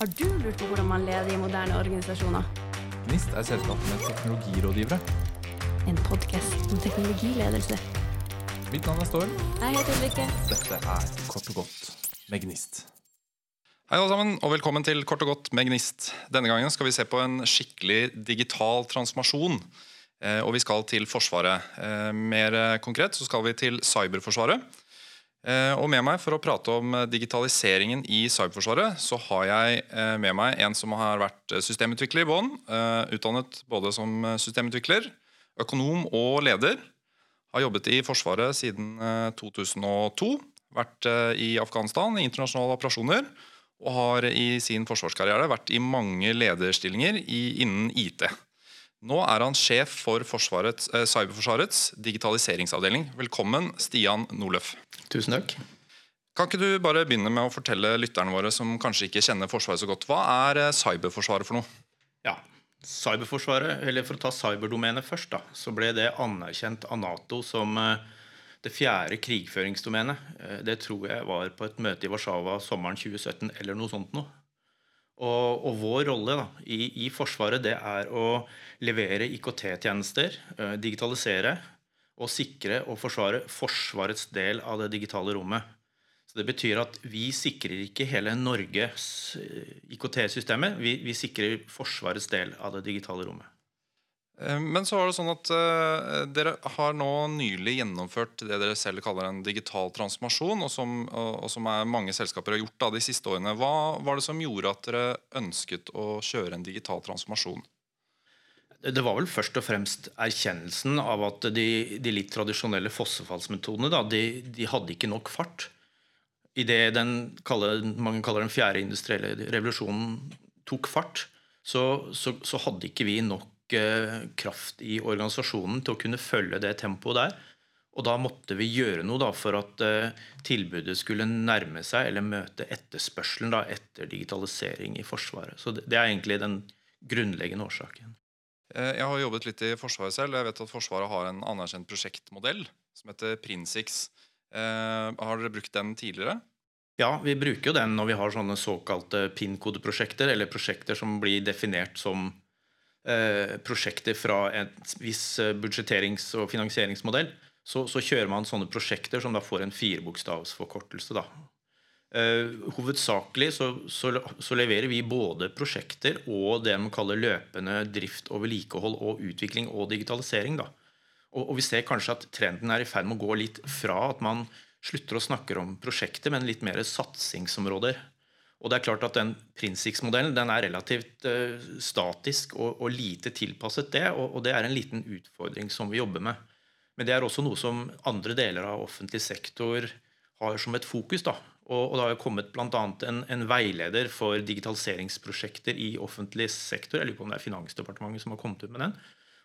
Har du lurt på hvordan man leder i moderne organisasjoner? GNIST er selskapet med teknologirådgivere. En podkast om teknologiledelse. Mitt navn er Storm. Jeg heter Ulrikke. Dette er Kort og godt med GNIST. Hei alle sammen, og velkommen til Kort og godt med Gnist. Denne gangen skal vi se på en skikkelig digital transformasjon. Eh, og vi skal til Forsvaret. Eh, mer konkret så skal vi til Cyberforsvaret. Eh, og med meg for å prate om digitaliseringen i Cyberforsvaret, så har jeg eh, med meg en som har vært systemutvikler i bånn. Eh, utdannet både som systemutvikler, økonom og leder. Har jobbet i Forsvaret siden eh, 2002. Vært eh, i Afghanistan i internasjonale operasjoner og har i sin forsvarskarriere vært i mange lederstillinger innen IT. Nå er han sjef for forsvarets, eh, Cyberforsvarets digitaliseringsavdeling. Velkommen, Stian Norløf. Tusen takk. Kan ikke du bare begynne med å fortelle lytterne våre som kanskje ikke kjenner Forsvaret så godt, hva er eh, Cyberforsvaret for noe? Ja, Cyberforsvaret, eller for å ta cyberdomenet først, da, så ble det anerkjent av Nato som eh, det fjerde krigføringsdomenet. Eh, Det tror jeg var på et møte i Warszawa sommeren 2017 eller noe sånt noe. Og, og vår rolle da, i, i Forsvaret det er å levere IKT-tjenester, eh, digitalisere og sikre og forsvare Forsvarets del av det digitale rommet. Så Det betyr at vi sikrer ikke hele Norges eh, IKT-systemet. Vi, vi sikrer Forsvarets del av det digitale rommet. Eh, Men så var det sånn at uh, dere har nå nylig gjennomført det dere selv kaller en digital transformasjon, og som, og, og som mange selskaper har gjort da, de siste årene. Hva var det som gjorde at dere ønsket å kjøre en digital transformasjon? Det var vel først og fremst erkjennelsen av at de, de litt tradisjonelle fossefallsmetodene da, de, de hadde ikke nok fart. Idet den kaller, mange kaller den fjerde industrielle revolusjonen tok fart, så, så, så hadde ikke vi nok kraft i organisasjonen til å kunne følge det tempoet der. Og da måtte vi gjøre noe da, for at eh, tilbudet skulle nærme seg eller møte etterspørselen da, etter digitalisering i Forsvaret. Så det, er egentlig den grunnleggende årsaken. Eh, Jeg har jobbet litt i Forsvaret selv. Jeg vet at Forsvaret har en anerkjent prosjektmodell som heter Prinsix. Eh, har dere brukt den tidligere? Ja, vi bruker jo den når vi har sånne såkalte PIN-kodeprosjekter, eller prosjekter som blir definert som prosjekter fra en viss eh, budsjetterings- og finansieringsmodell. Så, så kjører man sånne prosjekter som da får en firebokstavsforkortelse. da. Uh, hovedsakelig så, så, så leverer vi både prosjekter og det man kaller løpende drift og vedlikehold og utvikling og digitalisering. da. Og, og vi ser kanskje at trenden er i ferd med å gå litt fra at man slutter å snakke om prosjekter, men litt mer satsingsområder. Og det er klart at den Prinsix-modellen den er relativt eh, statisk og, og lite tilpasset det, og, og det er en liten utfordring som vi jobber med. Men det er også noe som andre deler av offentlig sektor har som et fokus. da. Og, og det har jo kommet bl.a. En, en veileder for digitaliseringsprosjekter i offentlig sektor. Jeg lurer på om det er Finansdepartementet som har kommet ut med den.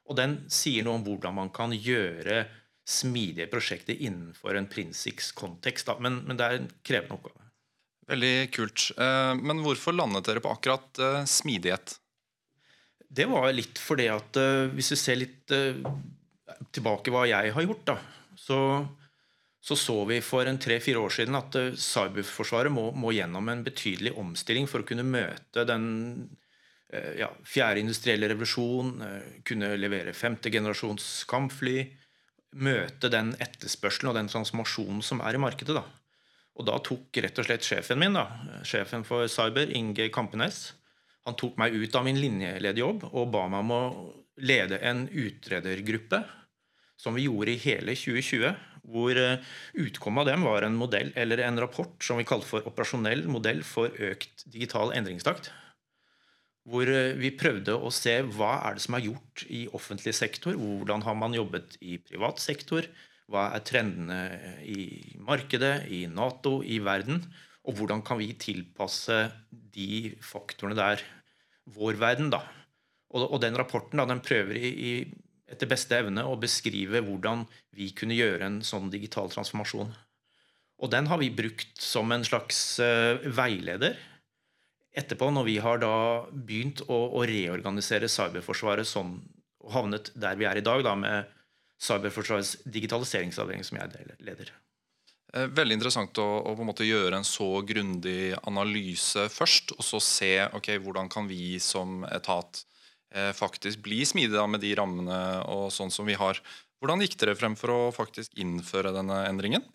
Og den sier noe om hvordan man kan gjøre smidige prosjekter innenfor en Prinsix-kontekst. Men, men det er en krevende oppgave. Veldig kult. Eh, Men hvorfor landet dere på akkurat eh, smidighet? Det var litt fordi at eh, hvis vi ser litt tilbake hva jeg har gjort, da, så så så vi for en tre-fire år siden at Cyberforsvaret må, må gjennom en betydelig omstilling for å kunne møte den ja, fjerde industrielle revolusjon, kunne levere femte generasjons kampfly, møte den etterspørselen og den transformasjonen som er i markedet. da. Og da tok rett og slett sjefen min, da, sjefen for Cyber, Inge Kampenes, han tok meg ut av min linjelederjobb og ba meg om å lede en utredergruppe, som vi gjorde i hele 2020, hvor eh, utkommet av dem var en modell, eller en rapport som vi kalte for operasjonell modell for økt digital endringstakt. Hvor eh, vi prøvde å se hva er det som er gjort i offentlig sektor, hvordan har man jobbet i privat sektor, hva er trendene i markedet, i Nato, i verden, og hvordan kan vi tilpasse de faktorene der vår verden, da. Og, og den rapporten da, den prøver i, i, etter beste evne å beskrive hvordan vi kunne gjøre en sånn digital transformasjon. Og den har vi brukt som en slags uh, veileder. Etterpå, når vi har da begynt å, å reorganisere cyberforsvaret sånn, og havnet der vi er i dag, da, med Cyberforsvarets digitaliseringsavdeling, som jeg leder. Eh, veldig interessant å, å, på en måte gjøre en så grundig analyse først, og så se ok, hvordan kan vi som etat eh, faktisk bli smidige med de rammene og sånn som vi har. Hvordan gikk dere frem for å faktisk innføre denne endringen?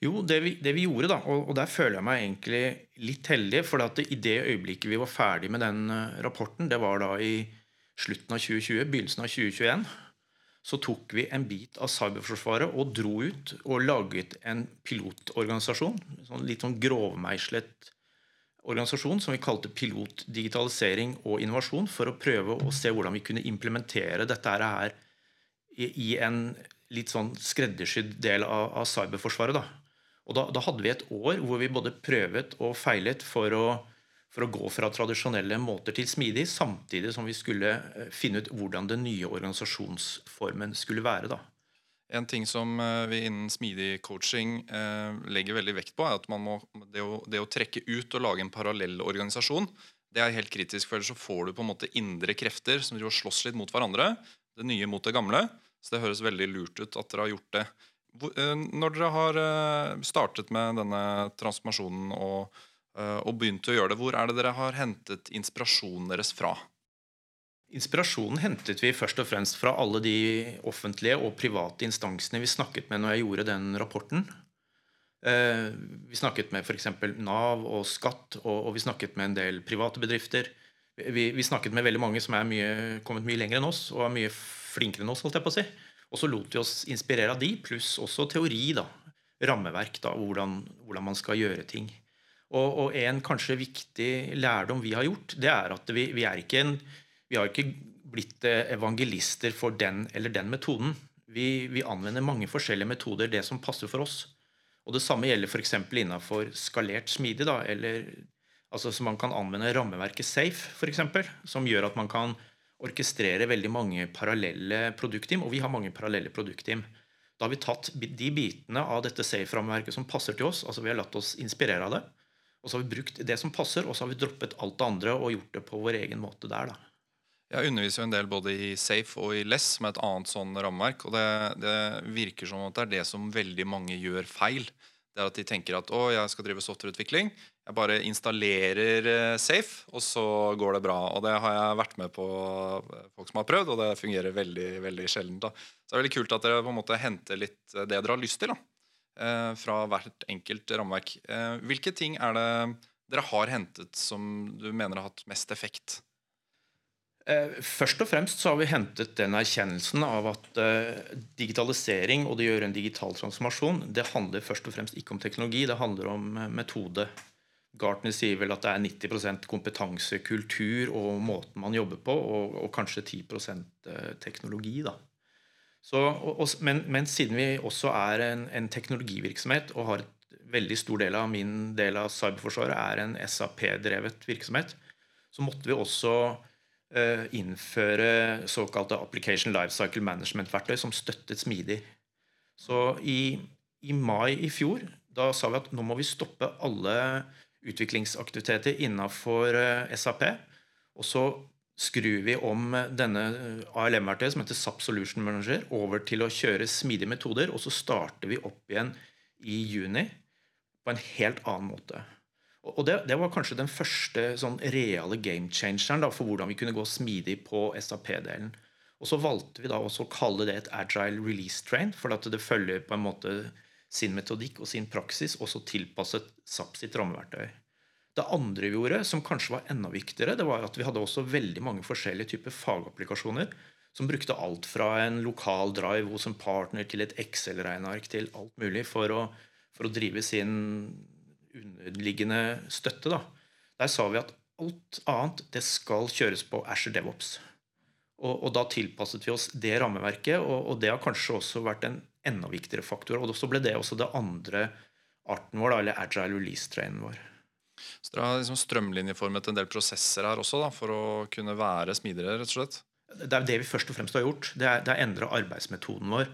Jo, det vi, det vi gjorde, da, og, og, der føler jeg meg egentlig litt heldig, for at i det øyeblikket vi var ferdig med den eh, rapporten, det var da i slutten av 2020, begynnelsen av 2021 så tok vi en bit av Cyberforsvaret og dro ut og laget en pilotorganisasjon. Sånn litt sånn grovmeislet organisasjon som vi kalte Pilot digitalisering og innovasjon, for å prøve å se hvordan vi kunne implementere dette her i en litt sånn skreddersydd del av, av cyberforsvaret. Da. Og da, da, hadde vi et år hvor vi både prøvet og feilet for å for å gå fra tradisjonelle måter til smidig, samtidig som vi skulle eh, finne ut hvordan den nye organisasjonsformen skulle være. da. En ting som eh, vi innen smidig coaching eh, legger veldig vekt på, er at må, det, å, det, å, trekke ut og lage en parallell organisasjon det er helt kritisk, for ellers så får du på en måte indre krefter som driver slåss litt mot hverandre. Det nye mot det gamle. Så det høres veldig lurt ut at dere har gjort det. Når dere har startet med denne transformasjonen og og begynte å gjøre det. Hvor er det dere har hentet inspirasjonen deres fra? Inspirasjonen hentet vi først og fremst fra alle de offentlige og private instansene vi snakket med når jeg gjorde den rapporten. Eh, vi snakket med f.eks. Nav og Skatt, og vi snakket med en del private bedrifter. Vi, vi snakket med veldig mange som er mye, kommet mye lenger enn oss og er mye flinkere enn oss. holdt jeg på å si. Og så lot vi oss inspirere av de, pluss også teori. da, Rammeverk, da, hvordan, hvordan man skal gjøre ting. Og, og, en kanskje viktig lærdom vi har gjort, det er at vi, vi, er ikke en, vi har ikke blitt eh, evangelister for den eller den metoden. Vi, vi, anvender mange forskjellige metoder, det som passer for oss. Og Det samme gjelder f.eks. innenfor skalert smidig. Da, eller, altså Så man kan anvende rammeverket SAFE, eksempel, som gjør at man kan orkestrere veldig mange parallelle produktteam. Og vi har mange parallelle produktteam. Da har vi tatt de bitene av dette SAFE-rammeverket som passer til oss. altså Vi har latt oss inspirere av det. Og så har vi brukt det som passer, og så har vi droppet alt det andre og gjort det på vår egen måte der. da. Jeg underviser jo en del både i Safe og i Less med et annet sånn rammeverk. og det, det, virker som at det er det som veldig mange gjør feil. Det er at De tenker at å, jeg skal drive softwareutvikling. Jeg bare installerer eh, Safe, og så går det bra. Og Det har jeg vært med på eh, folk som har prøvd, og det fungerer veldig veldig sjelden. da. Så det er veldig kult at dere på en måte henter litt det dere har lyst til. da. Eh, fra hvert enkelt rammeverk. Eh, hvilke ting er det dere har hentet som du mener har hatt mest effekt? Eh, først og fremst så har vi hentet den erkjennelsen av at digitalisering og det å gjøre en digital transformasjon det handler først og fremst ikke om teknologi, det handler om metode. Gartner sier vel at det er 90 kompetanse, kultur og måten man jobber på, og, og kanskje 10% teknologi. da. Så, og, men, men, siden vi også er en, en, teknologivirksomhet og har et veldig stor del av min del av cyberforsvaret er en SAP-drevet virksomhet, så måtte vi også uh, innføre såkalte Application Lifecycle Management-verktøy som støttet smidig. Så i, i, mai i fjor da sa vi at nå må vi stoppe alle utviklingsaktiviteter innenfor uh, SAP. Og så skrur vi om denne ALM-verktøyet som heter SAP Solution Manager, over til å kjøre smidige metoder, og så starter vi opp igjen i juni på en helt annen måte. Og det, det var kanskje den første sånn reale game changeren da, for hvordan vi kunne gå smidig på SAP-delen. Og så valgte vi da også å kalle det et agile release train, for at det følger på en måte sin metodikk og sin praksis, også tilpasset SAP sitt rammeverktøy. Det andre vi gjorde, som kanskje var enda viktigere, det var at vi hadde også veldig mange forskjellige typer fagapplikasjoner som brukte alt fra en lokal drive hos en partner til et Excel-regneark til alt mulig for å, for å, drive sin underliggende støtte. Da. Der sa vi at alt annet det skal kjøres på Asher DevOps. Og, og da tilpasset vi oss det rammeverket, og, og, det har kanskje også vært en enda viktigere faktor. Og så ble det også det andre arten vår, da, eller agile release-trainen vår. Så dere har liksom strømlinjeformet en del prosesser her også da, for å kunne være smidigere? rett og slett? Det er det vi først og fremst har gjort. Det er, det er endre arbeidsmetoden vår.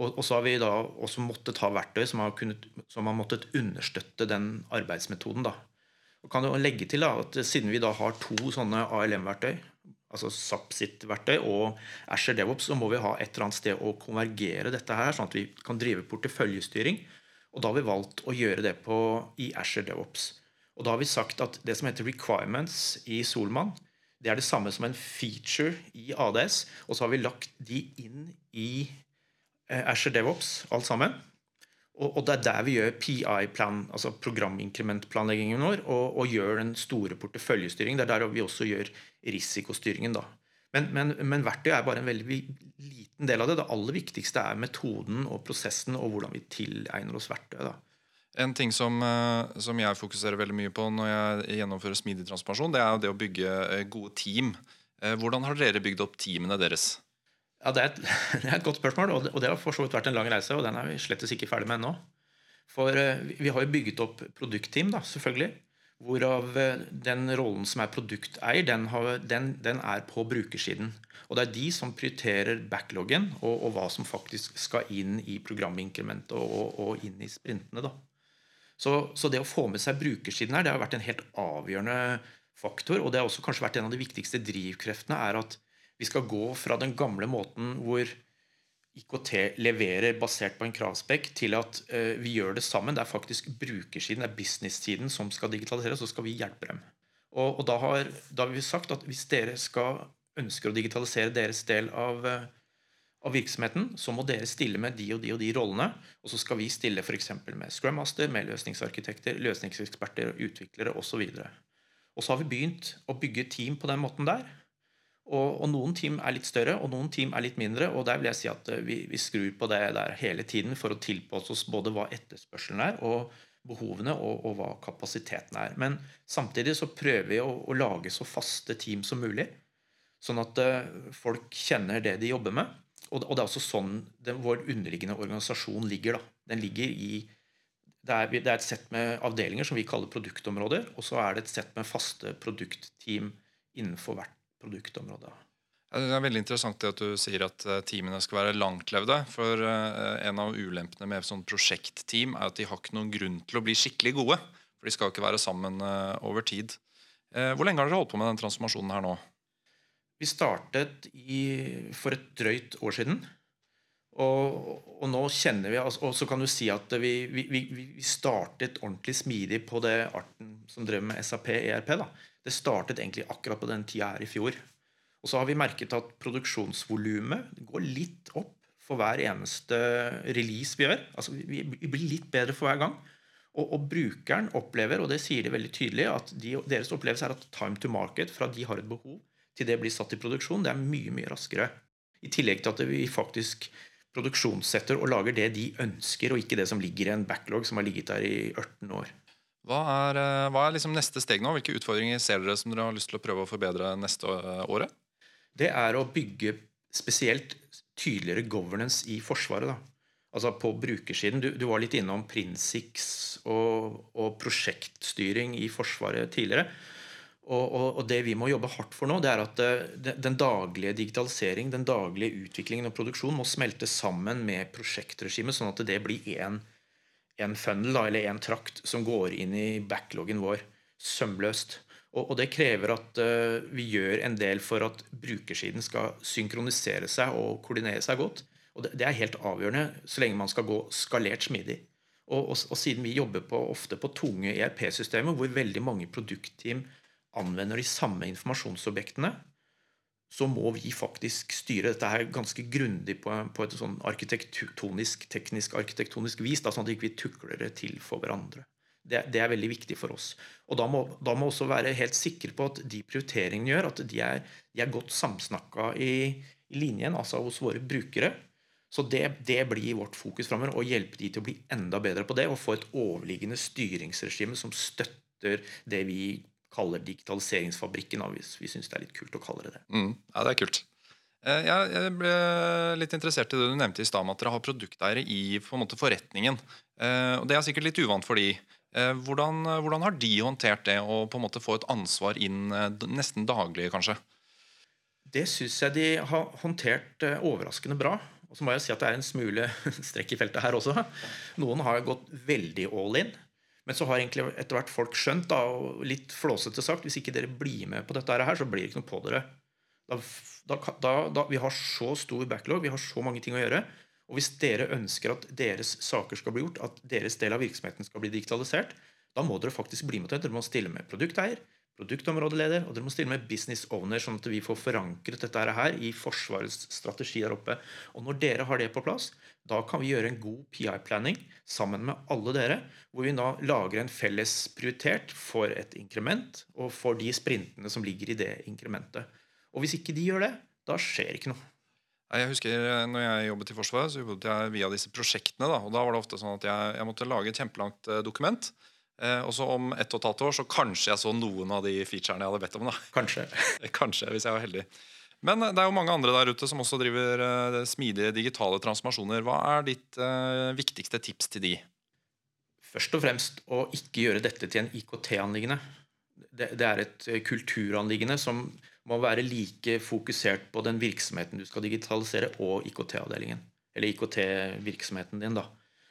Og, og, så har vi da også måttet ha verktøy som har, kunnet, som har måttet understøtte den arbeidsmetoden. da. Og kan du legge til da, at Siden vi da har to sånne ALM-verktøy, altså SAP sitt verktøy og Asher DevOps, så må vi ha et eller annet sted å konvergere dette her, sånn at vi kan drive porteføljestyring Og da har vi valgt å gjøre det på, i Asher DevOps. Og da har vi sagt at det som heter requirements i Solmann, det er det samme som en feature i ADS. Og så har vi lagt de inn i eh, Asher DevOps, alt sammen. Og, og det er der vi gjør PI-plan, altså programinkrementplanleggingen vår, og, og, gjør den store porteføljestyringen. Det er der vi også gjør risikostyringen. da. Men, men, men verktøy er bare en veldig liten del av det. Det aller viktigste er metoden og prosessen og hvordan vi tilegner oss verktøy. da. En ting som, eh, som, jeg fokuserer veldig mye på når jeg gjennomfører smidig transformasjon, det er jo det å bygge eh, gode team. Eh, hvordan har dere bygd opp teamene deres? Ja, Det er et, det er et godt spørsmål, og det, og det, har for så vidt vært en lang reise. og Den er vi slett ikke ferdig med ennå. For vi har jo bygget opp produktteam, da, selvfølgelig. Hvorav den rollen som er produkteier, den, har, den, den, er på brukersiden. Og det er de som prioriterer backloggen og, og hva som faktisk skal inn i programinkrementet og, og, og inn i sprintene. da. Så, så, det å få med seg brukersiden her, det har vært en helt avgjørende faktor. Og det har også kanskje vært en av de viktigste drivkreftene er at vi skal gå fra den gamle måten hvor IKT leverer basert på en kravspekk, til at uh, vi gjør det sammen. Det er faktisk brukersiden, det er business-siden som skal digitaliseres, så skal vi hjelpe dem. Og, og da, har, da, har, vi sagt at hvis dere skal ønsker å digitalisere deres del av uh, av virksomheten, så må dere stille med de og de og de rollene. Og så skal vi stille f.eks. med Scrum Master, med løsningsarkitekter, løsningseksperter, utviklere osv. Og, og så har vi begynt å bygge team på den måten der. Og, og, noen team er litt større, og noen team er litt mindre. Og der vil jeg si at eh, vi, vi skrur på det der hele tiden for å tilpasse oss både hva etterspørselen er, og behovene, og, og hva kapasiteten er. Men samtidig så prøver vi å, å lage så faste team som mulig. Sånn at uh, folk kjenner det de jobber med. Og, det er også sånn den, vår underliggende organisasjon ligger. Da. Den ligger i det er, det er, et sett med avdelinger som vi kaller produktområder, og så er det et sett med faste produktteam innenfor hvert produktområde. Det er veldig interessant det at du sier at eh, teamene skal være langtlevde. For eh, en av ulempene med sånn prosjektteam er at de har ikke noen grunn til å bli skikkelig gode. For de skal ikke være sammen eh, over tid. Hvor lenge har dere holdt på med den transformasjonen her nå? Vi startet i, for et drøyt år siden. Og, og, nå kjenner vi Og så kan du si at vi, vi, vi, startet ordentlig smidig på det arten som drev med SAP ERP. da. Det startet egentlig akkurat på den tida her i fjor. Og så har vi merket at produksjonsvolumet går litt opp for hver eneste release vi gjør. Altså Vi blir litt bedre for hver gang. Og, og brukeren opplever, og det sier de veldig tydelig, at de, deres opplevelse er at time to market fra de har et behov, til det blir satt i produksjon, det er mye mye raskere. I tillegg til at vi faktisk produksjonssetter og lager det de ønsker, og ikke det som ligger i en backlog som har ligget der i 18 år. Hva er, eh, hva er liksom neste steg nå? Hvilke utfordringer ser dere som dere har lyst til å prøve å forbedre neste året? Det er å bygge spesielt tydeligere governance i Forsvaret. da. Altså På brukersiden. Du, du var litt innom Prinsix og, og prosjektstyring i Forsvaret tidligere. Og, og, og, det vi må jobbe hardt for nå, det er at det, den daglige digitalisering, den daglige utviklingen og produksjonen må smelte sammen med prosjektregimet, sånn at det blir én funnel da, eller én trakt som går inn i backloggen vår sømløst. Og, og det krever at uh, vi gjør en del for at brukersiden skal synkronisere seg og koordinere seg godt. Og det, det er helt avgjørende så lenge man skal gå skalert smidig. Og, siden vi jobber på, ofte på tunge ERP-systemer hvor veldig mange produktteam anvender de samme informasjonsobjektene, så må vi faktisk styre dette her ganske grundig på, på et sånn arkitektonisk, teknisk arkitektonisk vis, da, sånn at vi ikke tukler det til for hverandre. Det, det, er veldig viktig for oss. Og Da må må også være helt sikre på at de prioriteringene gjør, at de er, de er godt samsnakka i, i, linjen, altså hos våre brukere. Så det, det blir vårt fokus framover, å hjelpe de til å bli enda bedre på det og få et overliggende styringsregime som støtter det vi kaller digitaliseringsfabrikken. Hvis vi syns det er litt kult å kalle det det. Mm, ja, det er kult. Eh, jeg ble litt interessert i det du nevnte i stad at dere har produkteiere i måte, forretningen. Eh, og Det er sikkert litt uvant for de. Eh, hvordan, hvordan har de håndtert det å på en måte få et ansvar inn nesten daglig, kanskje? Det syns jeg de har håndtert overraskende bra. Og så må jeg si at det er en smule strekk i feltet her også. Noen har gått veldig all in. Men så har egentlig etter hvert folk skjønt, da, og litt flåsete sagt, hvis ikke dere blir med på dette her, så blir det ikke noe på dere. Da, da, da, vi har så stor backlog, vi har så mange ting å gjøre. Og hvis dere ønsker at deres saker skal bli gjort, at deres del av virksomheten skal bli digitalisert, da må dere faktisk bli med til det. Dere må stille med produkteier, produktområdeleder, og dere må stille med business owner, sånn at vi får forankret dette her i Forsvarets strategi der oppe. Og når dere har det på plass, da kan vi gjøre en god PI-planning sammen med alle dere, hvor vi da lager en felles prioritert for et inkrement og for de sprintene som ligger i det inkrementet. Og hvis ikke de gjør det, da skjer ikke noe. Jeg husker eh, når jeg jobbet i Forsvaret, så jobbet jeg via disse prosjektene. Da, og da var det ofte sånn at jeg, jeg måtte lage et kjempelangt eh, dokument. Eh, og så om ett og et halvt år så kanskje jeg så noen av de featurene jeg hadde bedt om. da. Kanskje. Kanskje, hvis jeg var heldig. Men eh, det er jo mange andre der ute som også driver eh, smidige digitale transformasjoner. Hva er ditt viktigste tips til de? Først og fremst å ikke gjøre dette til en IKT-anliggende. Det, det er et kulturanliggende som må være like fokusert på den virksomheten du skal digitalisere, og IKT-avdelingen. Eller IKT-virksomheten din, da.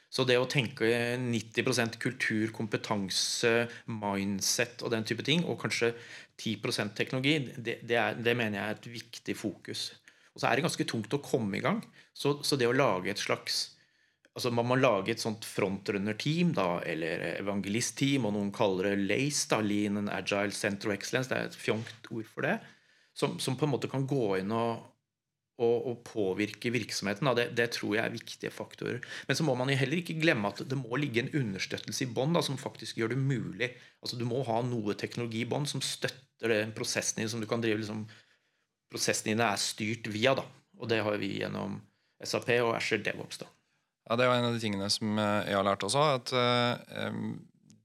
Så det å tenke 90 kultur, kompetanse, mindset og den type ting, og kanskje 10% teknologi, det, det, er, det, mener jeg er et viktig fokus. Og så er det ganske tungt å komme i gang. Så, så det å lage et slags altså Man må lage et sånt frontrunner-team da, eller evangelist-team, og noen kaller det LACE, da, Lean and Agile Center of Excellence. Det er et fjongt ord for det som, som, på en måte kan gå inn og, og, og påvirke virksomheten. Det, det, tror jeg er viktige faktorer. Men så må man jo heller ikke glemme at det må ligge en understøttelse i bånn som faktisk gjør det mulig. Altså Du må ha noe teknologi i bånn som støtter den prosessen din som du kan drive liksom, Prosessen din er styrt via. da, Og det har vi gjennom SAP og Asher DevOps. da. Ja, Det var en av de tingene som jeg har lært også. at uh,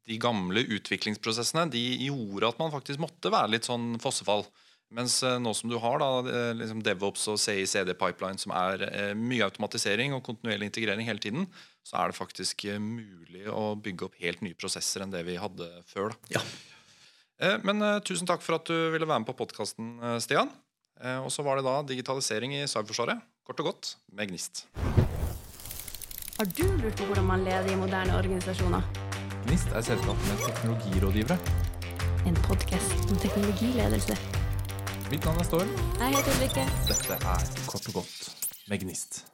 De gamle utviklingsprosessene de gjorde at man faktisk måtte være litt sånn fossefall. Mens eh, nå som du har da, eh, liksom DevOps og CI-CD-pipeline, som er eh, mye automatisering og kontinuerlig integrering hele tiden, så er det faktisk mulig å bygge opp helt nye prosesser enn det vi hadde før. Da. Ja. Men tusen takk for at du ville være med på podkasten, Stian. Og så var det da digitalisering i Cyberforsvaret. Kort og godt med Gnist. Har du lurt på hvordan man leder i moderne organisasjoner? Gnist er selskapet med teknologirådgivere. En podkast om teknologiledelse. Mitt navn er Storm. Jeg heter Ulrikke. Dette er Kort og godt med Gnist.